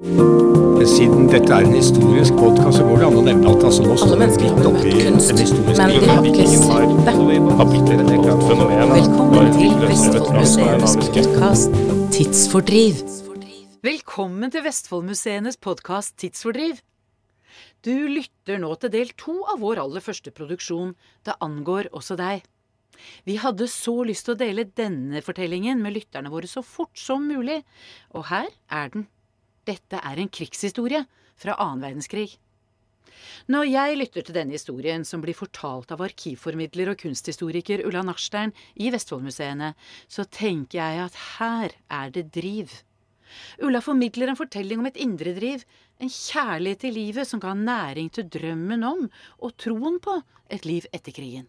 Siden dette er en historisk podkast, så går det an å nevne at altså, nå står vi midt oppi møtt kunst, en historisk men de har ikke sett det. Velkommen til Vestfoldmuseenes podkast Tidsfordriv. Velkommen til Vestfoldmuseenes podkast Tidsfordriv. Du lytter nå til del to av vår aller første produksjon Det angår også deg. Vi hadde så lyst til å dele denne fortellingen med lytterne våre så fort som mulig, og her er den. Dette er en krigshistorie fra annen verdenskrig. Når jeg lytter til denne historien, som blir fortalt av arkivformidler og kunsthistoriker Ulla Narstein i Vestfoldmuseene, så tenker jeg at her er det driv. Ulla formidler en fortelling om et indre driv, en kjærlighet til livet som ga næring til drømmen om og troen på et liv etter krigen.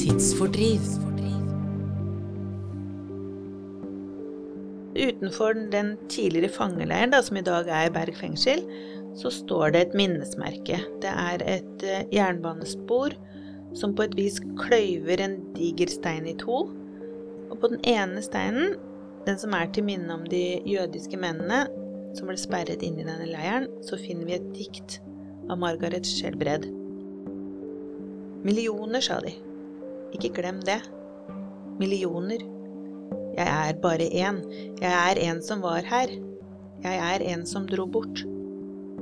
Tidsfordriv. Utenfor den tidligere fangeleiren, da, som i dag er Berg fengsel, så står det et minnesmerke. Det er et eh, jernbanespor som på et vis kløyver en diger stein i to. Og på den ene steinen, den som er til minne om de jødiske mennene som ble sperret inn i denne leiren, så finner vi et dikt av Margaret Skjelbred. Millioner, sa de. Ikke glem det. Millioner. Jeg er bare én. Jeg er en som var her. Jeg er en som dro bort.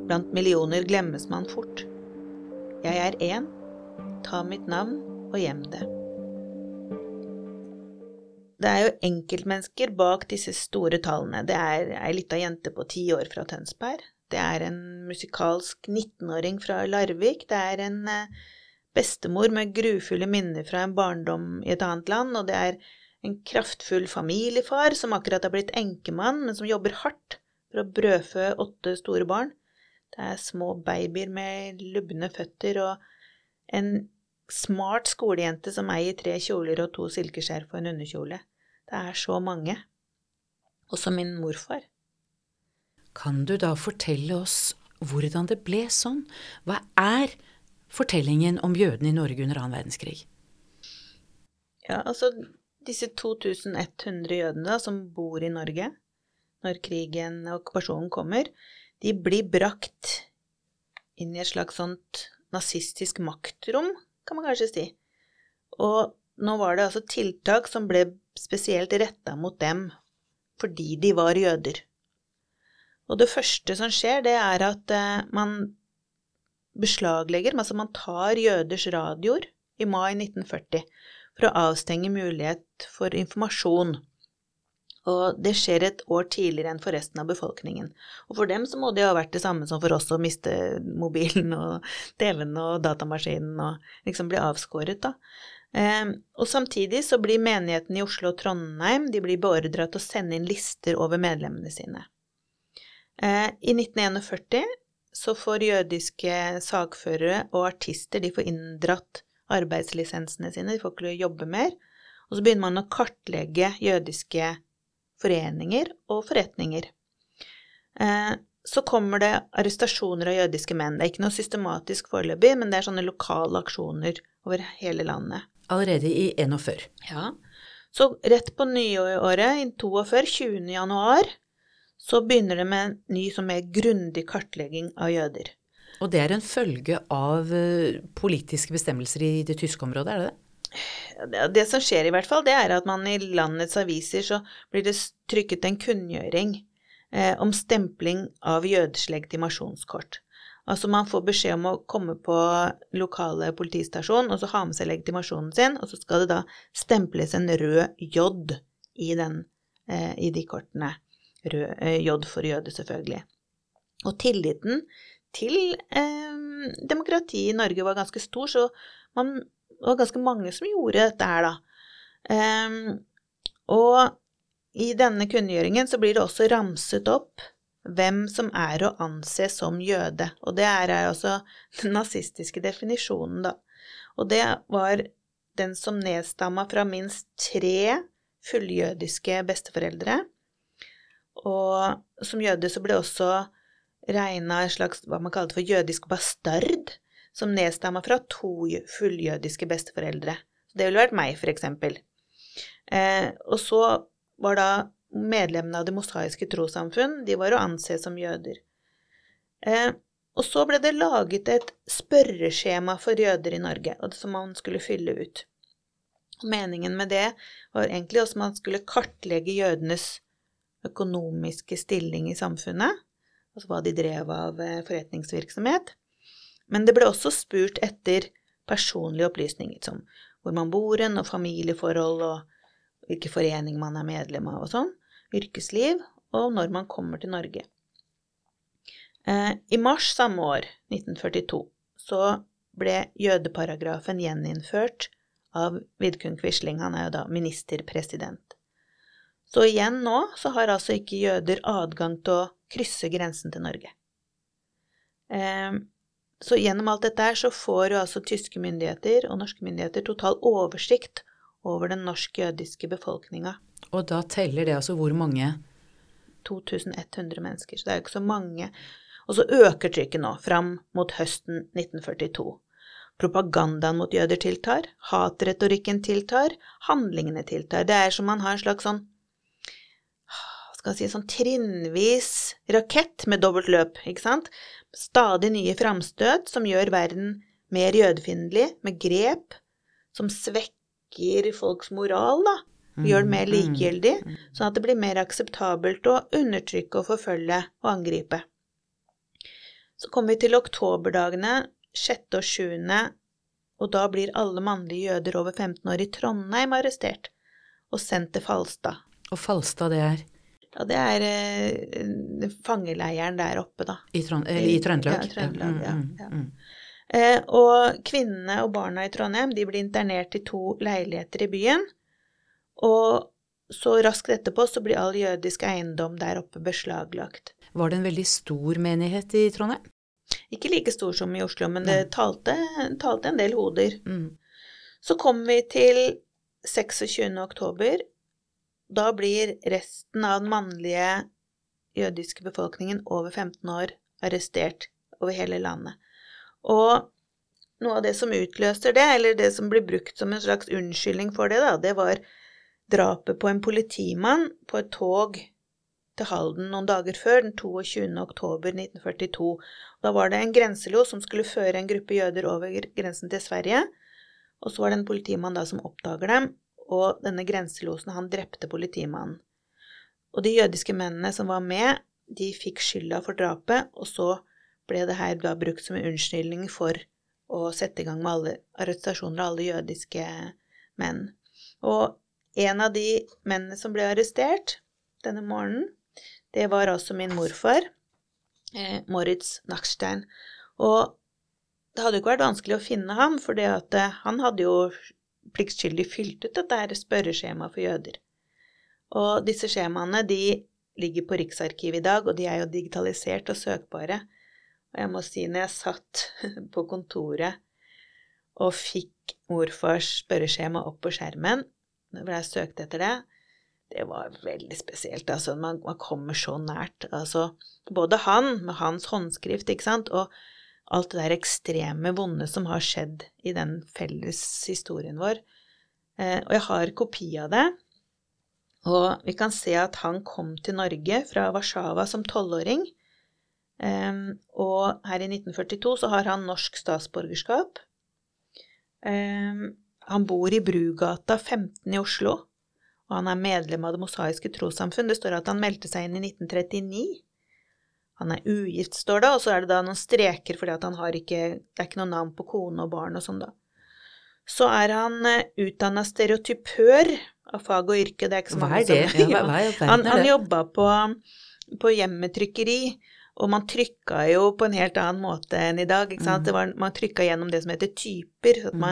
Blant millioner glemmes man fort. Jeg er én. Ta mitt navn og gjem det. Det er jo enkeltmennesker bak disse store tallene. Det er ei lita jente på ti år fra Tønsberg. Det er en musikalsk 19-åring fra Larvik. Det er en eh, bestemor med grufulle minner fra en barndom i et annet land, og det er en kraftfull familiefar som akkurat har blitt enkemann, men som jobber hardt for å brødfø åtte store barn. Det er små babyer med lubne føtter og en smart skolejente som eier tre kjoler og to silkeskjerf og en underkjole. Det er så mange. Også min morfar. Kan du da fortelle oss hvordan det ble sånn? Hva er fortellingen om jødene i Norge under annen verdenskrig? Ja, altså disse 2100 jødene som bor i Norge når krigen og okkupasjonen kommer, de blir brakt inn i et slags sånt nazistisk maktrom, kan man kanskje si. Og nå var det altså tiltak som ble spesielt retta mot dem fordi de var jøder. Og det første som skjer, det er at eh, man beslaglegger, altså man tar jøders radioer i mai 1940 for å avstenge mulighet for informasjon. Og det skjer et år tidligere enn for resten av befolkningen. Og for dem så må det jo ha vært det samme som for oss å miste mobilen og TV-en og datamaskinen og liksom bli avskåret, da. Eh, og samtidig så blir menighetene i Oslo og Trondheim de blir beordra til å sende inn lister over medlemmene sine. Eh, I 1941 så får jødiske sakførere og artister de får inndratt arbeidslisensene sine, de får ikke jobbe mer. Og så begynner man å kartlegge jødiske foreninger og forretninger. Eh, så kommer det arrestasjoner av jødiske menn. Det er ikke noe systematisk foreløpig, men det er sånne lokale aksjoner over hele landet. Allerede i 41. Ja. Så rett på nyåret, i 42, 20. januar, så begynner det med en ny, som mer grundig kartlegging av jøder. Og det er en følge av eh, politiske bestemmelser i det tyske området, er det det? Det, som skjer i hvert fall, det er at man i landets aviser så blir det trykket en kunngjøring eh, om stempling av jøders legitimasjonskort. Altså man får beskjed om å komme på lokale politistasjon og så ha med seg legitimasjonen sin, og så skal det da stemples en rød J i, den, eh, i de kortene. Rød, eh, J for jøde, selvfølgelig. Og tilliten til eh, demokratiet i Norge var ganske stor, så man det var ganske mange som gjorde dette her, da. Eh, og i denne kunngjøringen så blir det også ramset opp hvem som er å anse som jøde, og det er altså den nazistiske definisjonen, da. Og det var den som nedstamma fra minst tre fulljødiske besteforeldre. Og som jøde så ble også regna en slags hva man kalte for jødisk bastard, som nedstamma fra to fulljødiske besteforeldre. Det ville vært meg, for eksempel. Eh, og så var da medlemmene av det mosaiske trossamfunn. De var å anse som jøder. Eh, og så ble det laget et spørreskjema for jøder i Norge, som man skulle fylle ut. Meningen med det var egentlig også at man skulle kartlegge jødenes økonomiske stilling i samfunnet, altså hva de drev av eh, forretningsvirksomhet. Men det ble også spurt etter personlige opplysninger, som hvor man bor hen, og familieforhold, og hvilken forening man er medlem av og sånn, yrkesliv, og når man kommer til Norge. Eh, I mars samme år, 1942, så ble jødeparagrafen gjeninnført av Vidkun Quisling. Han er jo da ministerpresident. Så igjen nå så har altså ikke jøder adgang til å krysse grensen til Norge. Eh, så gjennom alt dette her så får jo altså tyske myndigheter og norske myndigheter total oversikt over den norsk-jødiske befolkninga. Og da teller det altså hvor mange? 2100 mennesker, så det er jo ikke så mange. Og så øker trykket nå, fram mot høsten 1942. Propagandaen mot jøder tiltar, hatretorikken tiltar, handlingene tiltar. Det er som man har en slags sånn skal si, sånn trinnvis rakett med dobbelt løp, ikke sant? Stadig nye framstøt som gjør verden mer jødefiendtlig, med grep som svekker folks moral, da. Gjør mer mm, mm, likegyldig, mm. sånn at det blir mer akseptabelt å undertrykke og forfølge og angripe. Så kommer vi til oktoberdagene, 6. og 7., og da blir alle mannlige jøder over 15 år i Trondheim arrestert og sendt til Falstad. Og Falstad, det er? Ja, det er eh, fangeleiren der oppe, da. I, Trond eller i Trøndelag? Ja, Trøndelag, ja. Mm, ja. Mm. Eh, og kvinnene og barna i Trondheim de blir internert i to leiligheter i byen. Og så raskt etterpå så blir all jødisk eiendom der oppe beslaglagt. Var det en veldig stor menighet i Trondheim? Ikke like stor som i Oslo, men det talte, talte en del hoder. Mm. Så kommer vi til 26. oktober. Da blir resten av den mannlige jødiske befolkningen over 15 år arrestert over hele landet. Og noe av det som utløser det, eller det som blir brukt som en slags unnskyldning for det, da, det var drapet på en politimann på et tog til Halden noen dager før, den 22. oktober 1942. Da var det en grenselos som skulle føre en gruppe jøder over grensen til Sverige. Og så var det en politimann da som oppdager dem, og denne grenselosen, han drepte politimannen. Og de jødiske mennene som var med, de fikk skylda for drapet, og så ble det her da brukt som en unnskyldning for å sette i gang med alle arrestasjoner av alle jødiske menn. Og en av de mennene som ble arrestert denne morgenen, det var altså min morfar, eh, Moritz Nachstein. Og det hadde jo ikke vært vanskelig å finne ham, for eh, han hadde jo pliktskyldig fylt ut dette spørreskjemaet for jøder. Og disse skjemaene de ligger på Riksarkivet i dag, og de er jo digitalisert og søkbare. Og jeg må si, når jeg satt på kontoret og fikk morfars spørreskjema opp på skjermen, hvor jeg søkte etter det, det var veldig spesielt. Altså, man, man, kommer så nært. Altså, både han, med hans håndskrift, ikke sant, og alt det der ekstreme vonde som har skjedd i den felles historien vår. Eh, og jeg har kopi av det. Og vi kan se at han kom til Norge fra Warszawa som tolvåring. Eh, og her i 1942 så har han norsk statsborgerskap. Eh, han bor i Brugata 15 i Oslo og han er medlem av Det mosaiske trossamfunn. Det står at han meldte seg inn i 1939. Han er ugift, står det, og så er det da noen streker fordi at han har ikke Det er ikke noe navn på kone og barn og sånn, da. Så er han eh, utdanna stereotypør av fag og yrke. Det er ikke så mange som Hva er det? Ja, hva han han jobba på, på hjemmetrykkeri og man trykka jo på en helt annen måte enn i dag. ikke sant? Mm. Var, man trykka gjennom det som heter typer. så at mm.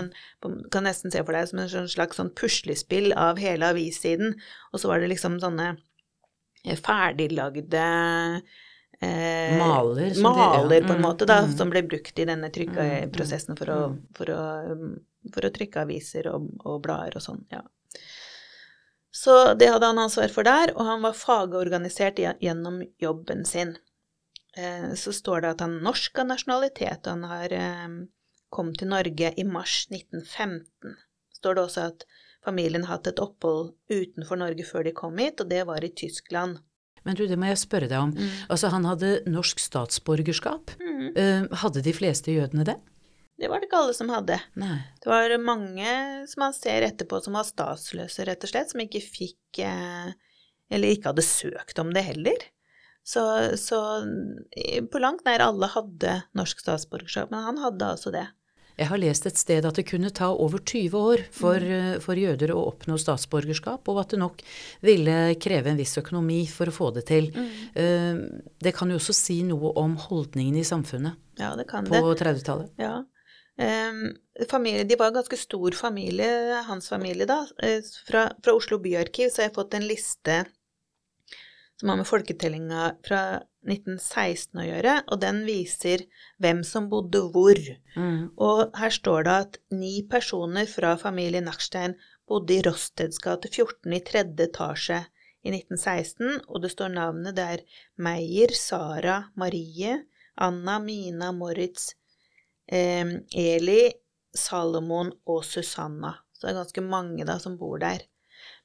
Man kan nesten se for deg som en slags sånn puslespill av hele avissiden. Og så var det liksom sånne eh, ferdiglagde eh, Maler. Maler, de, på en mm, måte, da, mm. som ble brukt i denne trykkeprosessen for, for, for, å trykke aviser og, og blader og sånn. ja. Så det hadde han ansvar for der, og han var fagorganisert gjennom jobben sin. Eh, så står det at han er norsk av nasjonalitet, og han har eh, kommet til Norge i mars 1915. Står det også at familien hatt et opphold utenfor Norge før de kom hit, og det var i Tyskland. Men du, det må jeg spørre deg om. Altså, han hadde norsk statsborgerskap. Eh, hadde de fleste jødene det? Det var det ikke alle som hadde. Nei. Det var mange som man ser etterpå som var statsløse, rett og slett, som ikke fikk eh, Eller ikke hadde søkt om det heller. Så, så på langt nær alle hadde norsk statsborgerskap, men han hadde altså det. Jeg har lest et sted at det kunne ta over 20 år for, eh, for jøder å oppnå statsborgerskap, og at det nok ville kreve en viss økonomi for å få det til. Mm. Det kan jo også si noe om holdningen i samfunnet Ja, det kan på det. 30-tallet. Ja. Ehm, familie, de var en ganske stor familie, hans familie, da. Eh, Fra, fra Oslo byarkiv så har jeg fått en liste som har med folketellinga fra 1916 å gjøre, og den viser hvem som bodde hvor. Mm. Og her står det at ni personer fra familien Nachstein bodde i Rosteds gate 14 i tredje etasje i 1916, og det står navnet. der er Meyer, Sara, Marie, Anna, Mina, Moritz, eh, Eli, Salomon og Susanna. Så det er ganske mange da som bor der.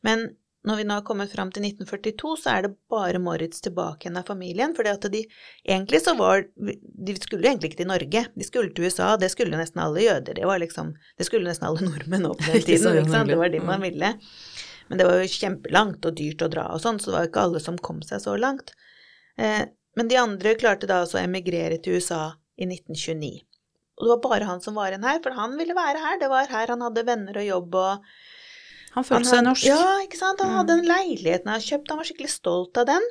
Men når vi nå har kommet fram til 1942, så er det bare Moritz tilbake igjen av familien. de egentlig så var De skulle egentlig ikke til Norge, de skulle til USA. Det skulle nesten alle jøder. Det var liksom Det skulle nesten alle nordmenn opp den tiden. ikke sant? Det var de det man ville. Men det var jo kjempelangt og dyrt å dra og sånn, så det var jo ikke alle som kom seg så langt. Eh, men de andre klarte da altså å emigrere til USA i 1929. Og det var bare han som var igjen her, for han ville være her. Det var her han hadde venner og jobb og Han han følte seg norsk. Ja, ikke sant. Han hadde den leiligheten han hadde kjøpt, han var skikkelig stolt av den.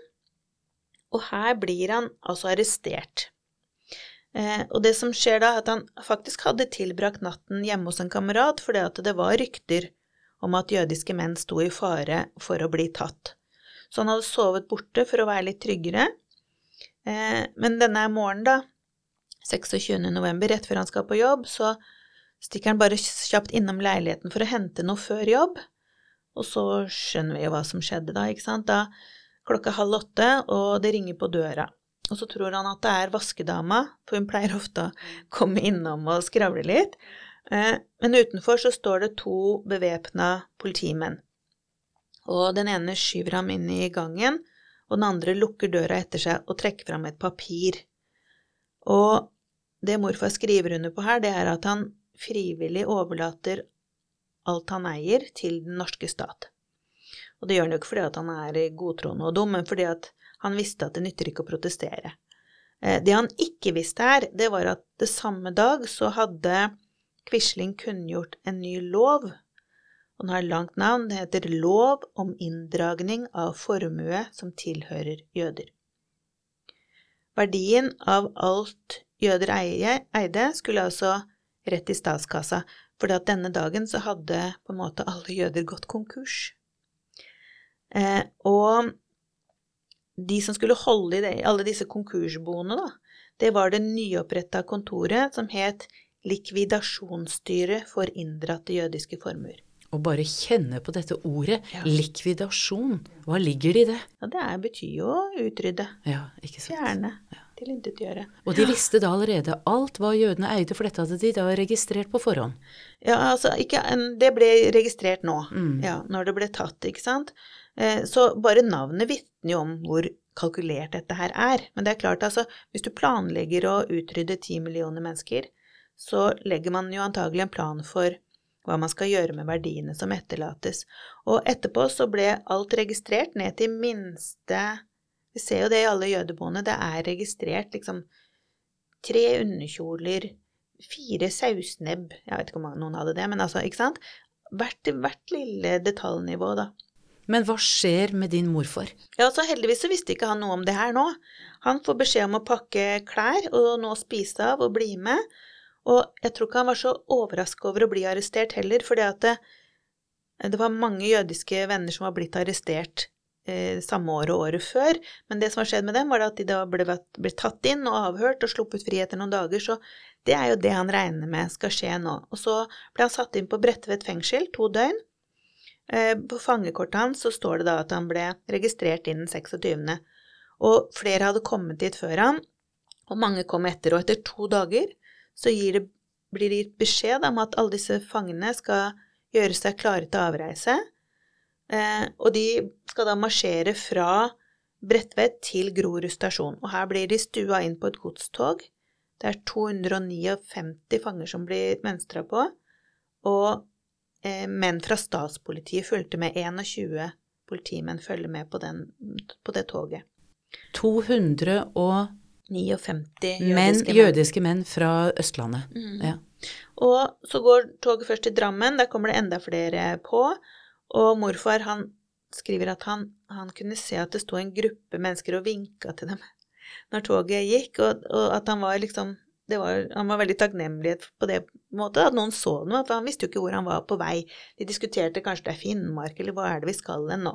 Og her blir han altså arrestert. Eh, og det som skjer da, er at han faktisk hadde tilbrakt natten hjemme hos en kamerat fordi at det var rykter om at jødiske menn sto i fare for å bli tatt. Så han hadde sovet borte for å være litt tryggere. Eh, men denne morgenen, da, 26. november, rett før han skal på jobb, så stikker han bare kjapt innom leiligheten for å hente noe før jobb. Og så skjønner vi jo hva som skjedde da, ikke sant. Da klokka halv åtte, og det ringer på døra. Og så tror han at det er vaskedama, for hun pleier ofte å komme innom og skravle litt. Eh, Men utenfor så står det to bevæpna politimenn. Og den ene skyver ham inn i gangen, og den andre lukker døra etter seg og trekker fram et papir. Og det morfar skriver under på her, det er at han frivillig overlater alt han eier, til den norske stat. Og det gjør han jo ikke fordi han er godtroende og dum, men fordi han visste at det nytter ikke å protestere. Eh, Det han ikke visste her, det var at det samme dag så hadde Quisling kunngjort en ny lov, og den har langt navn, det heter Lov om inndragning av formue som tilhører jøder. Verdien av alt jøder eide, skulle altså rett i statskassa, at denne dagen så hadde på en måte alle jøder gått konkurs. Eh, og de som skulle holde i det, alle disse konkursboene, da, det var det nyoppretta kontoret som het Likvidasjonsstyret for inndratte jødiske formuer. Og bare kjenne på dette ordet, Ja. likvidasjon. Hva ligger i det? Ja, det betyr jo å utrydde, Ja, ikke sant. fjerne, tilintetgjøre. Og de visste da allerede alt hva jødene eide, for dette hadde de da registrert på forhånd. Ja, altså, ikke, det ble registrert nå, Mm. ja, når det ble tatt, ikke sant. Eh, Så bare navnet vitner jo om hvor kalkulert dette her er. Men det er klart, altså, hvis du planlegger å utrydde ti millioner mennesker, så legger man jo antagelig en plan for hva man skal gjøre med verdiene som etterlates. Og etterpå så ble alt registrert ned til minste Vi ser jo det i alle jødeboene, det er registrert liksom tre underkjoler, fire sausnebb Jeg vet ikke om noen hadde det, men altså, ikke sant? Hvert, hvert lille detaljnivå, da. Men hva skjer med din morfar? Ja, altså heldigvis så visste ikke han noe om det her nå. Han får beskjed om å pakke klær og nå spise av og bli med. Og jeg tror ikke han var så overrasket over å bli arrestert heller, fordi at det, det var mange jødiske venner som var blitt arrestert eh, samme år og året før. Men det som har skjedd med dem, var at de da ble, ble tatt inn og avhørt og sluppet fri etter noen dager. Så det er jo det han regner med skal skje nå. Og så ble han satt inn på Bredtvet fengsel to døgn. Eh, På fangekortet hans så står det da at han ble registrert innen 26. Og flere hadde kommet dit før han, og mange kom etter. Og etter to dager så det, blir det gitt beskjed om at alle disse fangene skal gjøre seg klare til avreise. Eh, og de skal da marsjere fra Bredtvet til Grorud stasjon. Og her blir de stua inn på et godstog. Det er 259 fanger som blir mønstra på, og eh, menn fra statspolitiet fulgte med. 21 politimenn følger med på, den, på det toget. 200 og 59 menn, jødiske menn. jødiske menn fra Østlandet. Mm. Ja. Og så går toget først til Drammen, der kommer det enda flere på. Og morfar han skriver at han, han kunne se at det sto en gruppe mennesker og vinka til dem når toget gikk, og, og at han var liksom var, han var veldig takknemlig på det måte, at noen så noe, for han visste jo ikke hvor han var på vei. De diskuterte kanskje det er Finnmark, eller hva er det vi skal hen nå?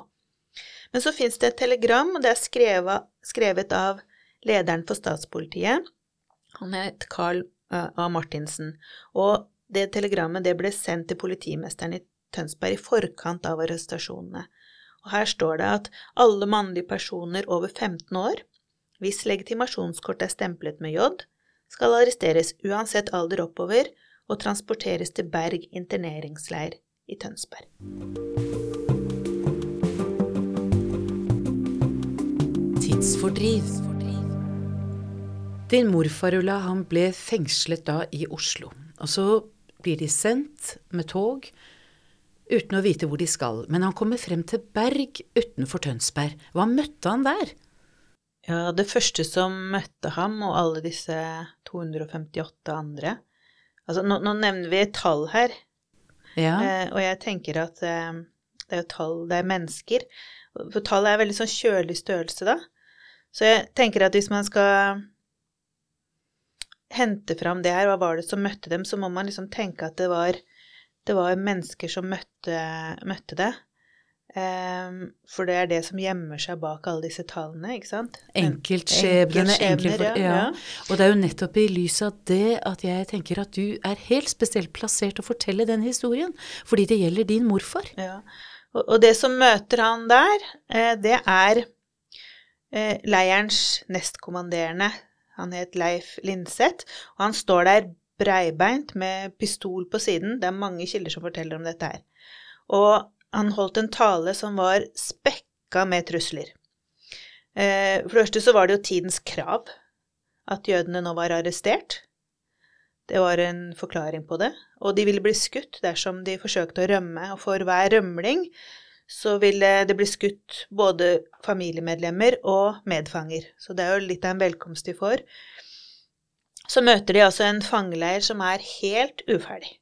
Men så fins det et telegram, og det er skrevet, skrevet av lederen for statspolitiet. Han het Carl uh, A. Martinsen. Og det telegrammet det ble sendt til politimesteren i Tønsberg i forkant av arrestasjonene. Og her står det at alle mannlige personer over 15 år, hvis legitimasjonskort er stemplet med J, skal arresteres uansett alder oppover og transporteres til Berg interneringsleir i Tønsberg. Tidsfordriv. Din morfar, Ulla, han ble fengslet da i Oslo. Og så blir de sendt med tog uten å vite hvor de skal. Men han kommer frem til Berg utenfor Tønsberg. Hva møtte han der? Ja, det første som møtte ham og alle disse 258 andre Altså, nå, nå nevner vi et tall her, Ja. eh, og jeg tenker at eh, det er jo tall, det er mennesker. For tallet er veldig sånn kjølig størrelse, da. Så jeg tenker at hvis man skal hente fram det her, hva var det som møtte dem, så må man liksom tenke at det var, det var mennesker som møtte, møtte det. Um, for det er det som gjemmer seg bak alle disse tallene, ikke sant? Enkeltskjebnene. Enkelt enkel- ja, ja. Og det er jo nettopp i lys av det at jeg tenker at du er helt spesielt plassert å fortelle den historien, fordi det gjelder din morfar. Ja. Og, og det som møter han der, eh, det er eh, leirens nestkommanderende. Han het Leif Linseth, og han står der breibeint med pistol på siden. Det er mange kilder som forteller om dette her. Og han holdt en tale som var spekka med trusler. Eh, for det første så var det jo tidens krav at jødene nå var arrestert. Det var en forklaring på det. Og de ville bli skutt dersom de forsøkte å rømme, og for hver rømling så ville det bli skutt både familiemedlemmer og medfanger. Så det er jo litt av en velkomst de får. Så møter de altså en fangeleir som er helt uferdig.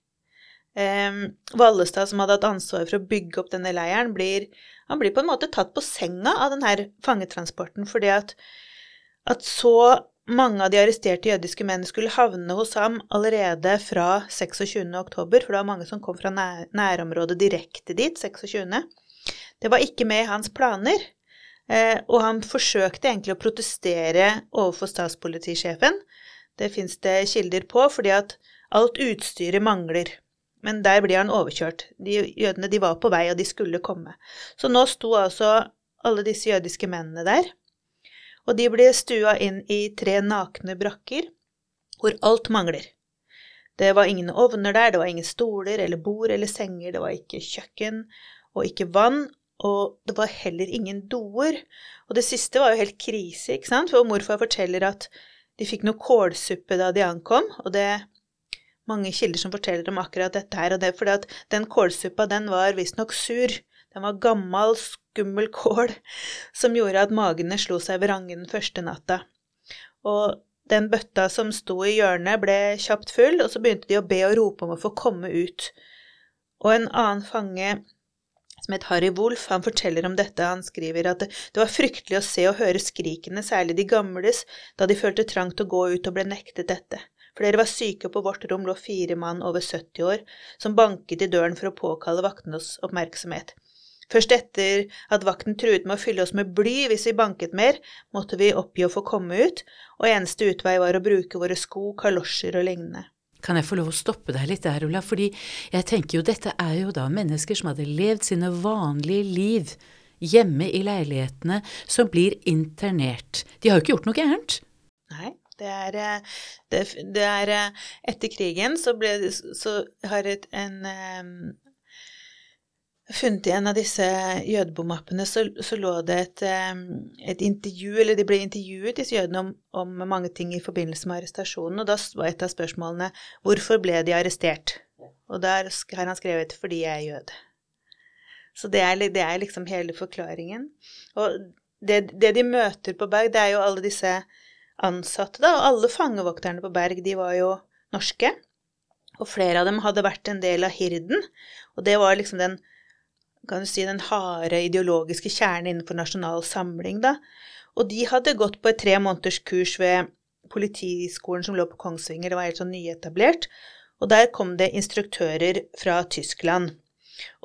Eh, Vallestad, som hadde hatt ansvar for å bygge opp denne leiren, blir, han blir på en måte tatt på senga av denne fangetransporten, fordi at, at så mange av de arresterte jødiske mennene skulle havne hos ham allerede fra 26. oktober, for det var mange som kom fra nær, nærområdet direkte dit, 26. Det var ikke med i hans planer, eh, og han forsøkte egentlig å protestere overfor statspolitisjefen. Det fins det kilder på, fordi at alt utstyret mangler. Men der blir han overkjørt. De jødene de var på vei, og de skulle komme. Så nå sto altså alle disse jødiske mennene der. Og de ble stua inn i tre nakne brakker, hvor alt mangler. Det var ingen ovner der, det var ingen stoler eller bord eller senger, det var ikke kjøkken og ikke vann, og det var heller ingen doer. Og det siste var jo helt krise, ikke sant, for morfar forteller at de fikk noe kålsuppe da de ankom, og det er mange kilder som forteller om akkurat dette her, og det er fordi at den kålsuppa, den var visstnok sur. Den var gammel, skummel kål som gjorde at magene slo seg vrangge den første natta. Og den bøtta som sto i hjørnet, ble kjapt full, og så begynte de å be og rope om å få komme ut. Og en annen fange som het Harry Wolff, han forteller om dette. Han skriver at det, var fryktelig å se og høre skrikene, særlig de gamles, da de følte trang til å gå ut og ble nektet dette. Flere var syke, og på vårt rom lå fire mann over 70 år som banket i døren for å påkalle vaktenes oppmerksomhet. Først etter at vakten truet med å fylle oss med bly hvis vi banket mer, måtte vi oppgi å få komme ut, og eneste utvei var å bruke våre sko, kalosjer og lignende. Kan jeg få lov å stoppe deg litt der, Ola? Fordi jeg tenker jo dette er jo da mennesker som hadde levd sine vanlige liv hjemme i leilighetene, som blir internert. De har jo ikke gjort noe gærent. Nei, det er, eh, det, det er eh, Etter krigen så, ble, det- så har et, en, eh, funnet i en av disse jødebomappene, så, så lå det et, et, intervju, eller de ble intervjuet, disse jødene, om, om, mange ting i forbindelse med arrestasjonen. Og da var et av spørsmålene hvorfor ble de arrestert? Og der har han skrevet 'fordi jeg er jøde'. Så det er, det er liksom hele forklaringen. Og det, det, de møter på Berg, det er jo alle disse ansatte, da. Og alle fangevokterne på Berg, de var jo norske. Og flere av dem hadde vært en del av hirden. Og det var liksom den kan du si, den harde ideologiske kjernen innenfor Nasjonal Samling, da. Og de hadde gått på et tre måneders kurs ved politiskolen som lå på Kongsvinger, det var helt sånn nyetablert, og der kom det instruktører fra Tyskland.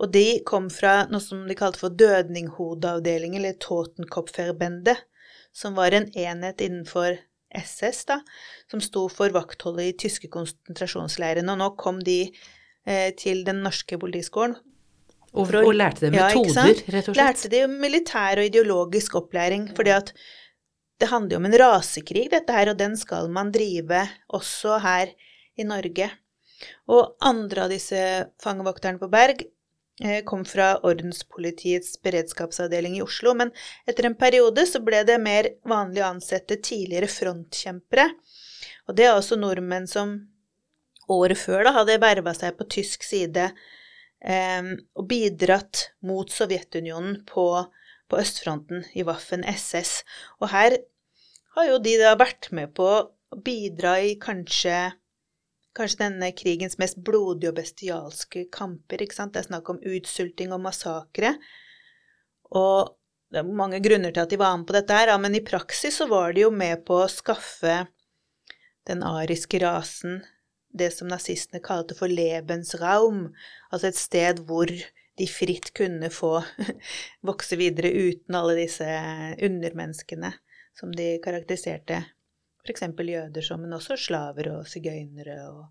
Og de kom fra noe som de kalte for Dødninghodeavdeling, eller Totenkopferbende, som var en enhet innenfor SS, da, som sto for vaktholdet i tyske konsentrasjonsleirene. Og nå kom de eh, til den norske politiskolen og, og, lærte dem metoder, ja, rett og slett? Lærte de militær og ideologisk opplæring. fordi at det handler jo om en rasekrig, dette her, og den skal man drive også her i Norge. Og andre av disse fangevokterne på Berg eh, kom fra Ordenspolitiets beredskapsavdeling i Oslo, men etter en periode så ble det mer vanlig å ansette tidligere frontkjempere. Og det er også nordmenn som året før da hadde verva seg på tysk side og bidratt mot Sovjetunionen på, på østfronten i Waffen SS. Og her har jo de da vært med på å bidra i kanskje kanskje denne krigens mest blodige og bestialske kamper. ikke sant? Det er snakk om utsulting og massakre. Og det er mange grunner til at de var med på dette her, men i praksis så var de jo med på å skaffe den ariske rasen det som nazistene kalte for Lebensraum, altså et sted hvor de fritt kunne få vokse videre uten alle disse undermenneskene som de karakteriserte f.eks. jøder som, men også slaver og sigøynere og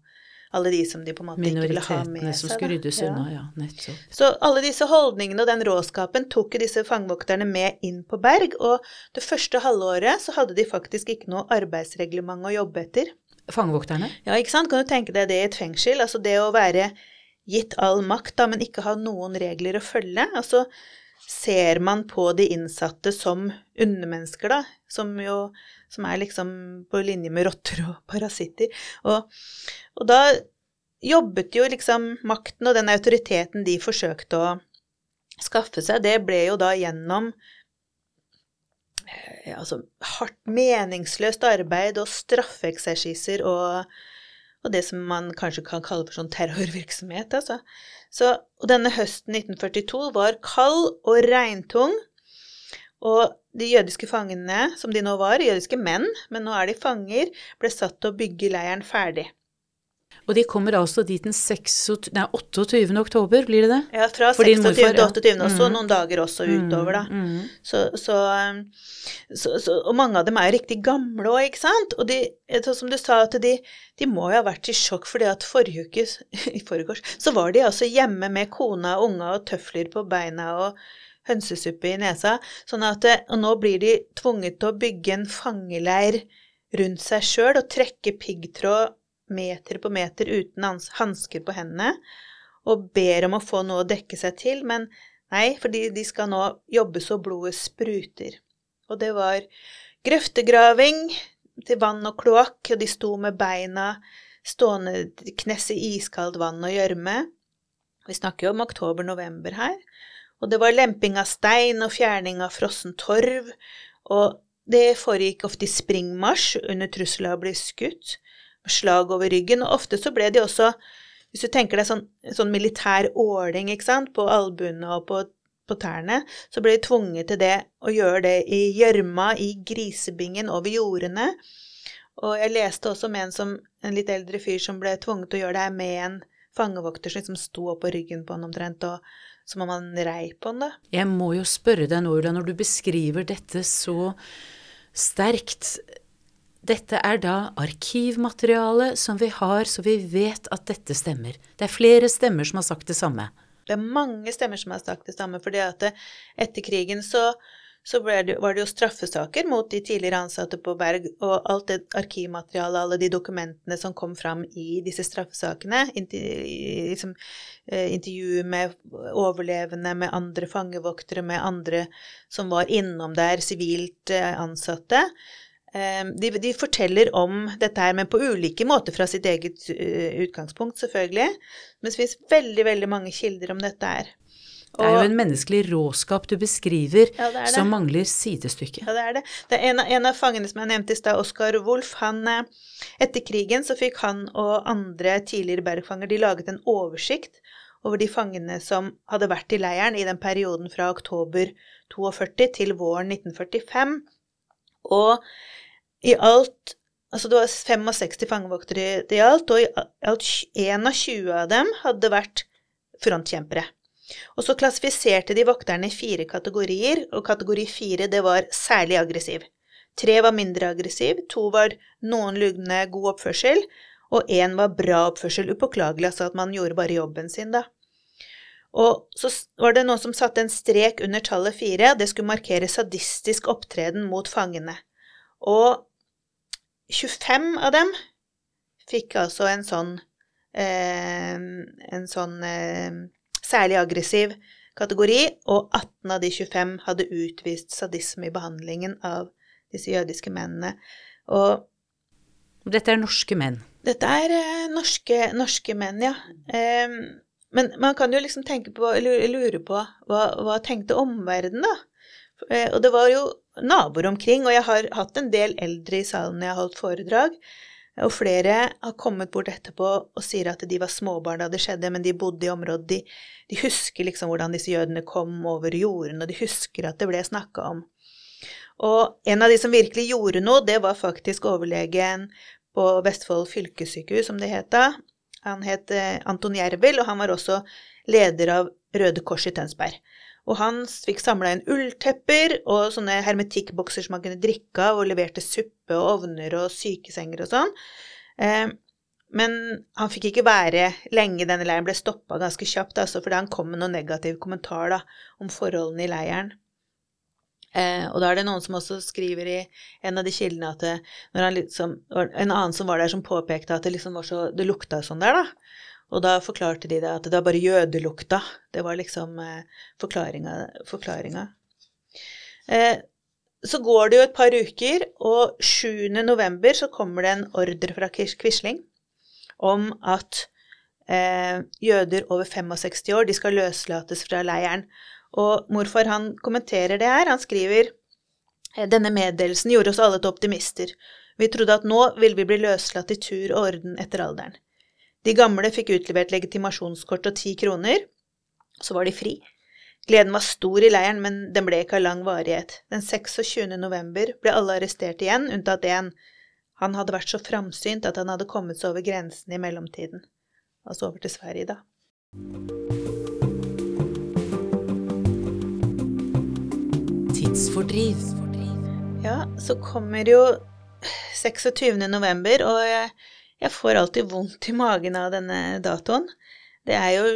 alle de som de på en måte ikke ville ha med seg. Minoritetene som skulle ryddes unna, ja, nettopp. Så alle disse holdningene og den råskapen tok disse fangevokterne med inn på Berg, og det første halvåret så hadde de faktisk ikke noe arbeidsreglement å jobbe etter. Fangevokterne? Ja, ikke sant. Kan du tenke deg det i et fengsel? Altså det å være gitt all makt, da, men ikke ha noen regler å følge. Altså ser man på de innsatte som undermennesker, da, som jo som er liksom på linje med rotter og parasitter. Og, og da jobbet jo liksom makten og den autoriteten de forsøkte å skaffe seg, det ble jo da gjennom altså, hardt, meningsløst arbeid og straffeeksersiser og, og, det som man kanskje kan kalle for sånn terrorvirksomhet. Altså. Så, og denne høsten 1942 var kald og regntung. Og de jødiske fangene, som de nå var, jødiske menn, men nå er de fanger, ble satt til å bygge leiren ferdig. Og de kommer altså dit den 6, nei, 28. oktober, blir det det? Ja, fra 26. til 28. også, mm. noen dager også utover, da. Mm. mm. Så, så, um, så, så, Og mange av dem er riktig gamle òg, ikke sant? Og de, som du sa, at de, de må jo ha vært i sjokk, fordi at forrige uke, i forgårs, så var de altså hjemme med kona og unga og tøfler på beina og hønsesuppe i nesa, sånn at Og nå blir de tvunget til å bygge en fangeleir rundt seg sjøl og trekke piggtråd meter på meter uten hansker på hendene og ber om å få noe å dekke seg til, men nei, fordi de skal nå jobbe så blodet spruter. Og det var grøftegraving til vann og kloakk, og de sto med beina stående knes i iskaldt vann og gjørme. Vi snakker jo om oktober-november her. Og det var lemping av stein og fjerning av frossen torv, og det foregikk ofte i springmarsj under trussel av å bli skutt slag over ryggen. Og ofte så ble de også, hvis du tenker deg sånn, sånn militær åling ikke sant, på albuene og på, på, tærne, så ble de tvunget til det å gjøre det i gjørma, i grisebingen, over jordene. Og jeg leste også om en, som, en litt eldre fyr som ble tvunget til å gjøre det med en fangevokter som liksom sto oppå ryggen på han omtrent, og som om han rei på han, da. Jeg må jo spørre deg nå, Ulla, når du beskriver dette så sterkt, dette er da arkivmateriale som vi har, så vi vet at dette stemmer. Det er flere stemmer som har sagt det samme. Det er mange stemmer som har sagt det samme, at etter krigen så, så det, var det jo straffesaker mot de tidligere ansatte på Berg, og alt det arkivmaterialet, alle de dokumentene som kom fram i disse straffesakene, liksom, eh, intervjuer med overlevende, med andre fangevoktere, med andre som var innom der, sivilt eh, ansatte. Eh, de, de, forteller om dette her, men på ulike måter fra sitt eget utgangspunkt, selvfølgelig. Men det finnes veldig, veldig mange kilder om dette her. Det er jo en menneskelig råskap du beskriver ja, det det. som mangler sidestykke. Ja, det er det. det er en, av, en av fangene som jeg nevnte i stad, Oskar Wolff, han eh, Etter krigen så fikk han og andre tidligere Berg-fanger de laget en oversikt over de fangene som hadde vært i leiren i den perioden fra oktober 42 til våren 1945. Og i alt Altså det var 65 fangevoktere i alt, og i alt 21 av dem hadde vært frontkjempere. Og så klassifiserte de vokterne i fire kategorier, og kategori fire det var særlig aggressiv. Tre var mindre aggressiv, to var noenlunde god oppførsel, og én var bra oppførsel, upåklagelig, altså at man gjorde bare jobben sin, da. Og så var det noen som satte en strek under tallet fire, det skulle markere sadistisk opptreden mot fangene. Og 25 av dem fikk altså en sånn eh, En sånn eh, særlig aggressiv kategori, og 18 av de 25 hadde utvist sadisme i behandlingen av disse jødiske mennene. Og Dette er norske menn? Dette er eh, norske, norske, menn, ja. Eh, men man kan jo liksom tenke på, eller lure på, hva, hva tenkte omverdenen, da? Eh, og det var jo naboer omkring, og jeg har hatt en del eldre i salen når jeg har holdt foredrag. Og flere har kommet bort etterpå og sier at de var småbarn da det skjedde, men de bodde i området. De, de husker liksom hvordan disse jødene kom over jorden, og de husker at det ble snakka om. Og en av de som virkelig gjorde noe, det var faktisk overlegen på Vestfold fylkessykehus, som det het da. Han het eh, Anton Jervel, og han var også leder av Røde Kors i Tønsberg. Og han fikk samla inn ulltepper og sånne hermetikkbokser som han kunne drikke av, og leverte suppe og ovner og sykesenger og sånn. Eh, men han fikk ikke være lenge denne leiren, ble stoppa ganske kjapt altså, fordi han kom med noen negativ kommentar da, om forholdene i leiren. Eh, og da er det noen som også skriver i en av de kildene at det, han liksom, En annen som var der, som påpekte at det liksom var så Det lukta sånn der, da. Og da forklarte de det at det var bare jødelukta. Det var liksom eh, forklaringa. Eh, så går det jo et par uker, og 7. november så kommer det en ordre fra Quisling om at eh, jøder over 65 år de skal løslates fra leiren. Og morfar han kommenterer det her. Han skriver eh, denne meddelelsen gjorde oss alle til optimister. Vi trodde at nå ville vi bli løslatt i tur og orden etter alderen. De gamle fikk utlevert legitimasjonskort og ti kroner. Så var de fri. Gleden var stor i leiren, men den ble ikke av lang varighet. Den 26. november ble alle arrestert igjen, unntatt én. Han hadde vært så framsynt at han hadde kommet seg over grensen i mellomtiden. Altså over til Sverige, da. Tidsfordriv. Ja, så kommer jo 26. november, og jeg jeg får alltid vondt i magen av denne datoen. Det er jo,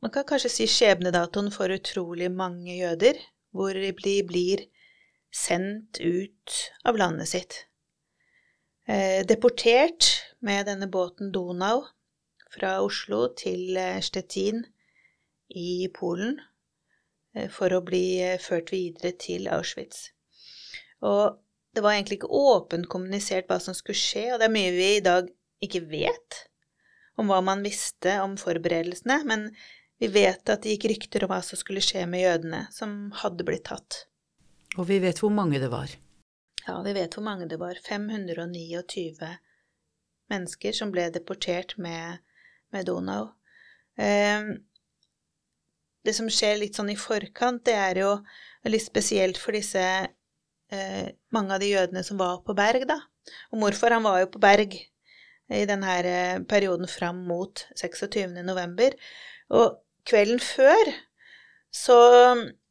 man kan kanskje si skjebnedatoen for utrolig mange jøder, hvor de blir sendt ut av landet sitt. Eh, deportert med denne båten Donau fra Oslo til eh, Stettin i Polen for å bli ført videre til Auschwitz. Og det var egentlig ikke åpent kommunisert hva som skulle skje, og det er mye vi i dag ikke vet om hva man visste om forberedelsene, men vi vet at det gikk rykter om hva som skulle skje med jødene som hadde blitt tatt. Og vi vet hvor mange det var. Ja, vi vet hvor mange det var. 529 mennesker som ble deportert med, med Donau. Eh, det som skjer litt sånn i forkant, det er jo litt spesielt for disse eh, mange av de jødene som var på Berg, da. Og morfar, han var jo på Berg i denne eh, perioden fram mot 26. november. Og kvelden før, så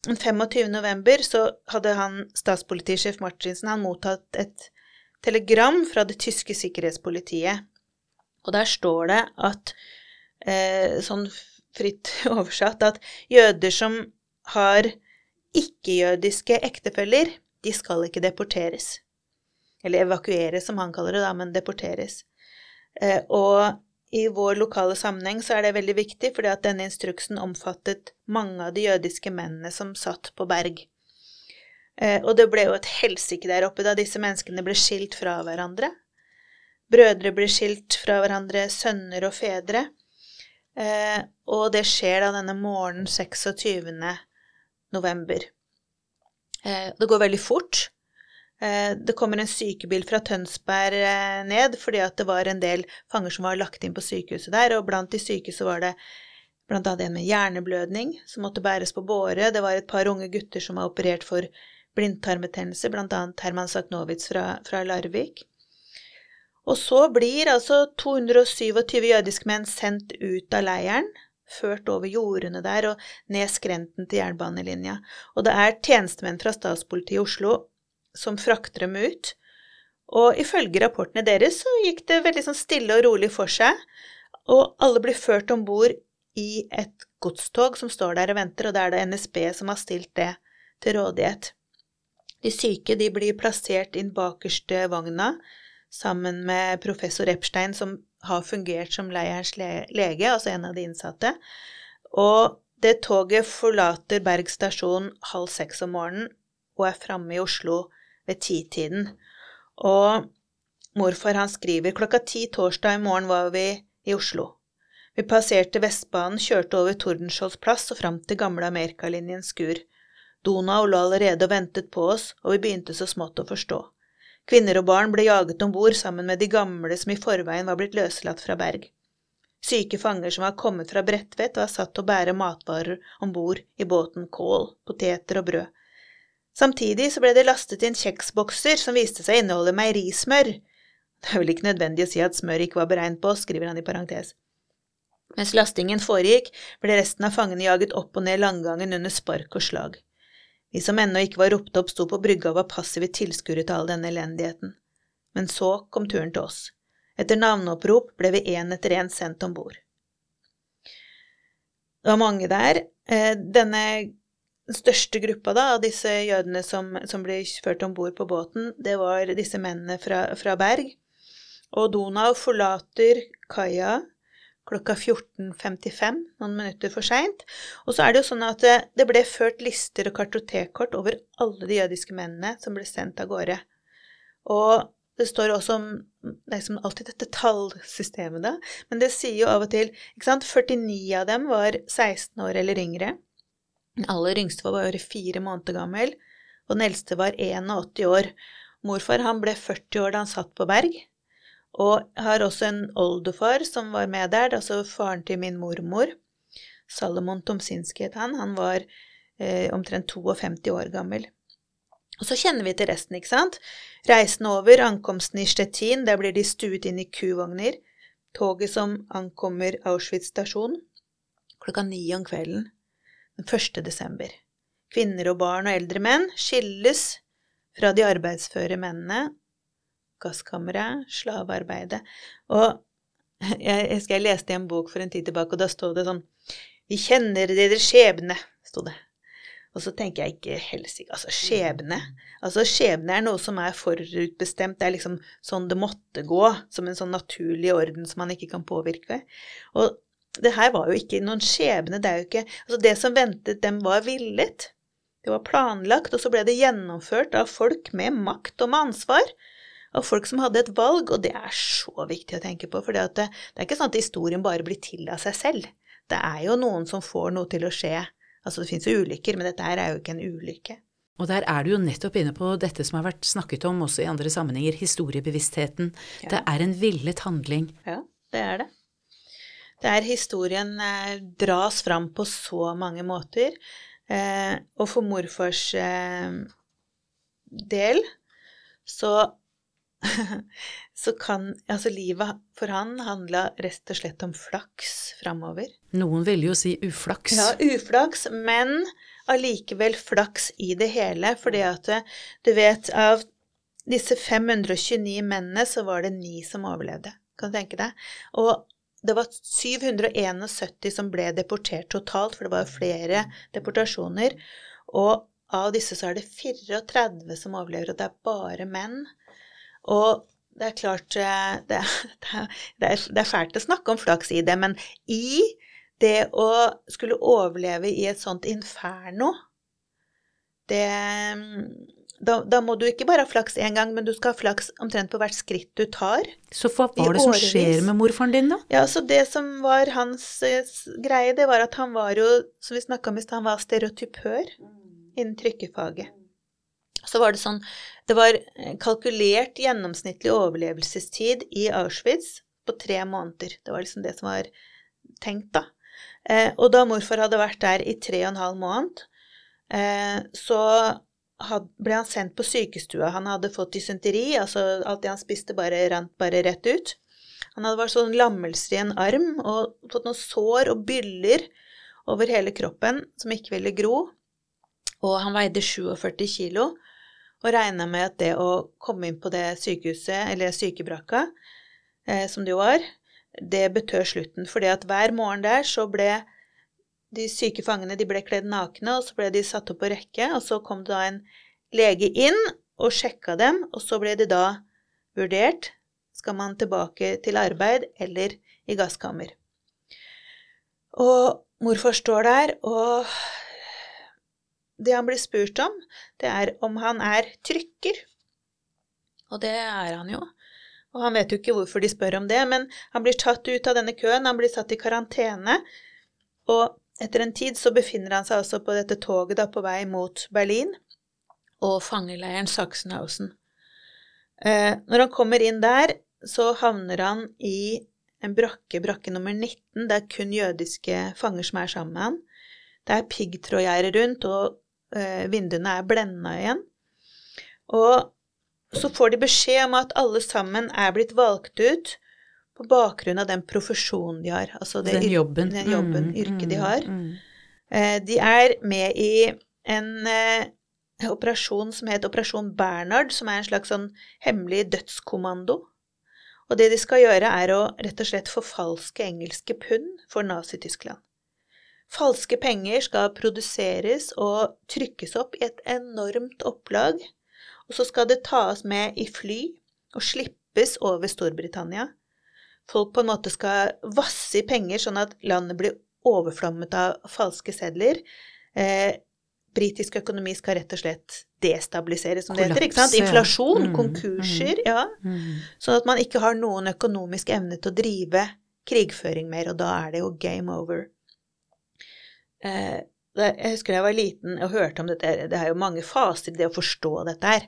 den 25. november, så hadde han statspolitisjef Martinsen han mottatt et telegram fra det tyske sikkerhetspolitiet. Og der står det at eh, sånn fritt oversatt at jøder som har ikke-jødiske ektefeller, de skal ikke deporteres. Eller evakueres, som han kaller det, da, men deporteres. Eh, og i vår lokale sammenheng så er det veldig viktig, fordi at denne instruksen omfattet mange av de jødiske mennene som satt på Berg. Eh, og det ble jo et helsike der oppe da disse menneskene ble skilt fra hverandre. Brødre ble skilt fra hverandre, sønner og fedre. Eh, og det skjer da denne morgenen 26. november. Eh, det går veldig fort. Eh, det kommer en sykebil fra Tønsberg eh, ned fordi at det var en del fanger som var lagt inn på sykehuset der, og blant de syke så var det blant en med hjerneblødning som måtte bæres på båre. Det var et par unge gutter som var operert for blindtarmbetennelse, blant annet Herman Saknowitz fra, fra Larvik. Og så blir altså 227 jødiske menn sendt ut av leiren, ført over jordene der og ned skrenten til jernbanelinja. Og det er tjenestemenn fra statspolitiet i Oslo som frakter dem ut. Og ifølge rapportene deres så gikk det veldig sånn stille og rolig for seg, og alle blir ført om bord i et godstog som står der og venter, og det er det NSB som har stilt det til rådighet. De syke de blir plassert inn bakerste vogna sammen med professor Epstein, som har fungert som leirens lege, altså en av de innsatte. Og det toget forlater Berg stasjon halv seks om morgenen og er framme i Oslo ved titiden. Og morfar han skriver klokka ti torsdag i morgen var vi i Oslo. Vi passerte Vestbanen, kjørte over Tordenskiolds plass og fram til gamle Amerikalinjens skur. Donau lå allerede og ventet på oss, og vi begynte så smått å forstå. Kvinner og barn ble jaget om bord sammen med de gamle som i forveien var blitt løslatt fra Berg. Syke fanger som var kommet fra Bredtvet, var satt til å bære matvarer om bord i båten kål, poteter og brød. Samtidig så ble det lastet inn kjeksbokser som viste seg å inneholde meierismør. Det er vel ikke nødvendig å si at smør ikke var beregnet på, skriver han i parentes. Mens lastingen foregikk, ble resten av fangene jaget opp og ned langgangen under spark og slag. Vi som ennå ikke var ropt opp, sto på brygga og var passive tilskuere til all denne elendigheten. Men så kom turen til oss. Etter navneopprop ble vi én etter én sendt om bord. Det var mange der. Eh, denne største gruppa da, av disse jødene som, som ble ført om bord på båten, det var disse mennene fra, fra Berg. Og Donau forlater kaia klokka 14.55, noen minutter for seint. Og så er det jo sånn at det, det ble ført lister og kartotekkort over alle de jødiske mennene som ble sendt av gårde. Og det står også om er alltid dette tallsystemet, da. Men det sier jo av og til ikke sant, 49 av dem var 16 år eller yngre. Den aller yngste var bare fire måneder gammel, og den eldste var 81 år. Morfar han ble 40 år da han satt på Berg, og har også en oldefar som var med der, altså faren til min mormor. Salomon Tomsinski het han. Han var eh, omtrent 52 år gammel. Og så kjenner vi til resten, ikke sant? Reisen over, ankomsten i Stettin, der blir de stuet inn i kuvogner. Toget som ankommer Auschwitz stasjon klokka ni om kvelden den 1. desember. Kvinner og barn og eldre menn skilles fra de arbeidsføre mennene. Gasskammeret, slavearbeidet. Og jeg, jeg, jeg leste i en bok for en tid tilbake, og da stod det sånn Vi kjenner deres skjebne, sto det. Og så tenker jeg ikke helsike Altså, skjebne. Altså, skjebne er noe som er forutbestemt. Det er liksom sånn det måtte gå, som en sånn naturlig orden som man ikke kan påvirke. Og det her var jo ikke noen skjebne. Det er jo ikke Altså, det som ventet dem, var villet. Det var planlagt, og så ble det gjennomført av folk med makt og med ansvar. Av folk som hadde et valg, og det er så viktig å tenke på. For det, det, er ikke sånn at historien bare blir til av seg selv. Det er jo noen som får noe til å skje. Altså, det fins jo ulykker, men dette her er jo ikke en ulykke. Og der er du jo nettopp inne på dette som har vært snakket om også i andre sammenhenger, historiebevisstheten. Ja. Det er en villet handling. Ja, det er det. Det er historien eh, dras fram på så mange måter. Eh, og for morfars eh, del så så kan Altså, livet for han handla rett og slett om flaks framover. Noen ville jo si uflaks. Ja, uflaks, men allikevel flaks i det hele, fordi at du vet, av disse 529 mennene så var det ni som overlevde. Kan du tenke deg? Og det var 771 som ble deportert totalt, for det var flere deportasjoner. Og av disse så er det 34 som overlever, og det er bare menn. Og det er klart eh, det, det, det, er, det fælt å snakke om flaks i det, men i det å skulle overleve i et sånt inferno det da, da, må du ikke bare ha flaks én gang, men du skal ha flaks omtrent på hvert skritt du tar. Så hva var det som skjer med morfaren din, da? Ja, så Det som var hans eh, greie, det var at han var jo, som vi snakka om i stad, han var stereotypør innen trykkefaget. Så var det sånn Det var eh, kalkulert gjennomsnittlig overlevelsestid i Auschwitz på tre måneder. Det var liksom det som var tenkt, da. Eh, og da morfar hadde vært der i tre og en halv måned, eh, så had, ble han sendt på sykestua. Han hadde fått dysenteri, altså alt det han spiste, bare rant bare rett ut. Han hadde vært sånn lammelser i en arm og fått noen sår og byller over hele kroppen som ikke ville gro. Og han veide 47 kilo og regna med at det å komme inn på det sykehuset, eller sykebrakka, eh, som det jo var, det betød slutten. fordi at hver morgen der så ble de syke fangene de ble kledd nakne, og så ble de satt opp på rekke, og så kom det da en lege inn og sjekka dem, og så ble det da vurdert skal man tilbake til arbeid eller i gasskammer. Og morfar står der, og det han blir spurt om, det er om han er trykker. Og det er han jo. Og han vet jo ikke hvorfor de spør om det, men han blir tatt ut av denne køen, han blir satt i karantene, og etter en tid så befinner han seg også på dette toget da på vei mot Berlin og fangeleiren Sachsenhausen. Eh, når han kommer inn der, så havner han i en brakke, brakke nummer 19. Det er kun jødiske fanger som er sammen med han. Det er piggtrådgjerder rundt, og vinduene er blenda igjen. Og så får de beskjed om at alle sammen er blitt valgt ut på bakgrunn av den profesjonen de har. Altså den jobben, den jobben mm, yrket mm, de har. Mm. Eh, de er med i en eh, operasjon som het Operasjon Bernhard, som er en slags sånn hemmelig dødskommando. Og det de skal gjøre, er å rett og slett forfalske engelske pund for Nazi-Tyskland. Falske penger skal produseres og trykkes opp i et enormt opplag, og så skal det tas med i fly og slippes over Storbritannia folk på en måte skal vasse i penger, sånn at landet blir overflommet av falske sedler. Eh, britisk økonomi skal rett og slett destabiliseres, som det heter. ikke sant? Inflasjon, mm, konkurser, mm, ja. Mm. Sånn at man ikke har noen økonomisk evne til å drive krigføring mer, og da er det jo game over. Eh, jeg husker da jeg var liten og hørte om dette, det er jo mange faser i det å forstå dette her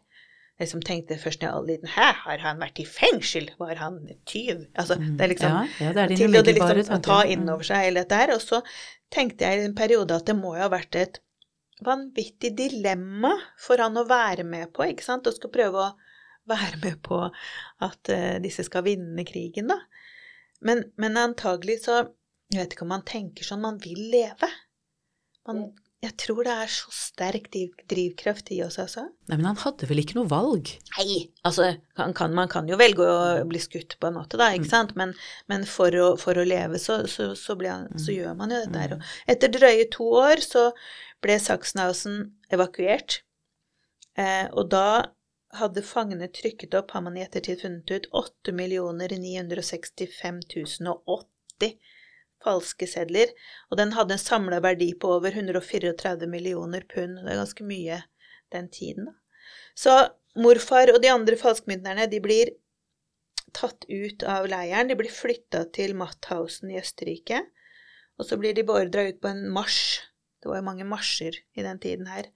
jeg som tenkte først da jeg var liten Hæ, har han vært i fengsel? Var han tyv? Altså, mm. det er liksom ja, ja, det er til å liksom, ta inn over seg hele dette her. Og så tenkte jeg i en periode at det må jo ha vært et vanvittig dilemma for han å være med på, ikke sant? Og skal prøve å være med på at uh, disse skal vinne krigen, da. Men, men antagelig så Jeg vet ikke om man tenker sånn. Man vil leve. Man jeg tror det er så sterk drivkraft i oss, altså. Nei, Men han hadde vel ikke noe valg? Nei, altså kan, kan, man kan jo velge å bli skutt på en måte, da, ikke mm. sant. Men, men for, å, for, å, leve, så, så, så, han, så, mm. gjør man jo dette her. Mm. etter drøye to år så ble Sachsenhausen evakuert. Eh, og da hadde fangene trykket opp, har man i ettertid funnet ut, 8 965 080 falske sedler, og den hadde en samla verdi på over 134 millioner pund. Det er ganske mye den tiden, da. Så morfar og de andre falskmyntnerne, de blir tatt ut av leiren. De blir flytta til Matthausen i Østerrike. Og så blir de beordra ut på en marsj. Det var jo mange marsjer i den tiden her.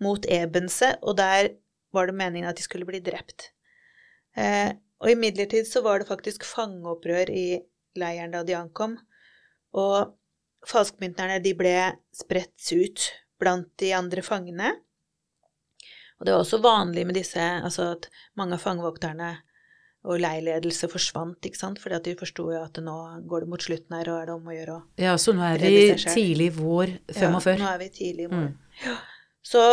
Mot Ebense, og der var det meningen at de skulle bli drept. Eh, og imidlertid så var det faktisk fangeopprør i leiren da de ankom. Og falskmynterne de ble spredt ut blant de andre fangene. Og det var også vanlig med disse, altså at mange av fangevokterne og leiledelse forsvant, ikke sant, fordi at de forsto jo at nå går det mot slutten her, og er det om å gjøre å Ja, så nå er vi tidlig vår 45. Ja, nå er vi tidlig vår. Mm. Ja. Så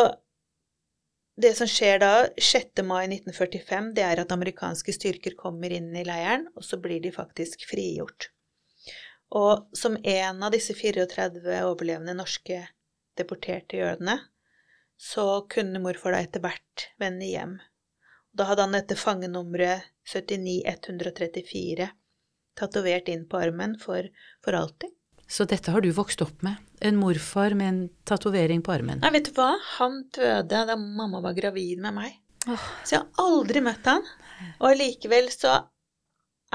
det som skjer da, 6. mai 1945, det er at amerikanske styrker kommer inn i leiren, og så blir de faktisk frigjort. Og som en av disse 34 overlevende norske deporterte jødene, så kunne morfar da etter hvert vende hjem. Da hadde han dette fangenummeret 79134 tatovert inn på armen for, for alltid. Så dette har du vokst opp med? En morfar med en tatovering på armen? Nei, vet du hva? Han døde da mamma var gravid med meg. Oh. Så jeg har aldri møtt han. Og allikevel så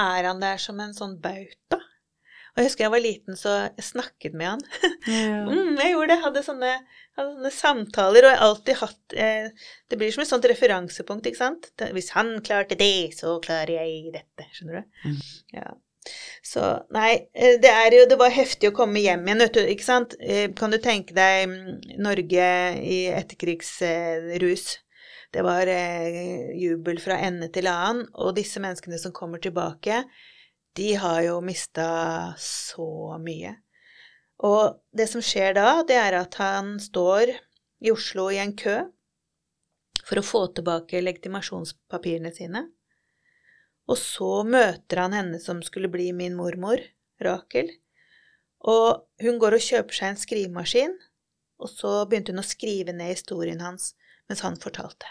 er han der som en sånn bauta. Og jeg husker jeg var liten, så jeg snakket med han. Ja. Mm, jeg gjorde det. Hadde sånne, hadde sånne samtaler, og jeg har alltid hatt eh, Det blir som et sånt referansepunkt, ikke sant? Hvis han klarte det, så klarer jeg dette. Skjønner du? Mm. Ja. Så nei, eh, det er jo Det var heftig å komme hjem igjen, vet du, ikke sant? Eh, Kan du tenke deg mm, Norge i etterkrigsrus? Det var eh, jubel fra ende til annen, og disse menneskene som kommer tilbake, de har jo mista så mye. Og det som skjer da, det er at han står i Oslo i en kø for å få tilbake legitimasjonspapirene sine. Og så møter han henne som skulle bli min mormor, Rakel. Og hun går og kjøper seg en skrivemaskin, og så begynte hun å skrive ned historien hans mens han fortalte.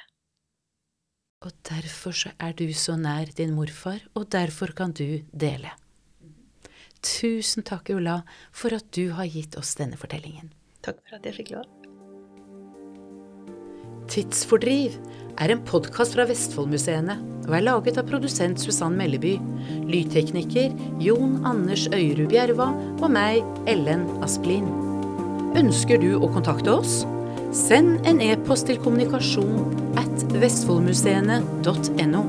Og derfor så er du så nær din morfar, og derfor kan du dele. Tusen takk, Ulla, for at du har gitt oss denne fortellingen. Takk for at jeg fikk lov. Tidsfordriv er en podkast fra Vestfoldmuseene og er laget av produsent Susann Melleby, lydtekniker Jon Anders Øyrud Bjerva og meg, Ellen Asplin. Ønsker du å kontakte oss? Send en e-post til kommunikasjon at vestfoldmuseene.no.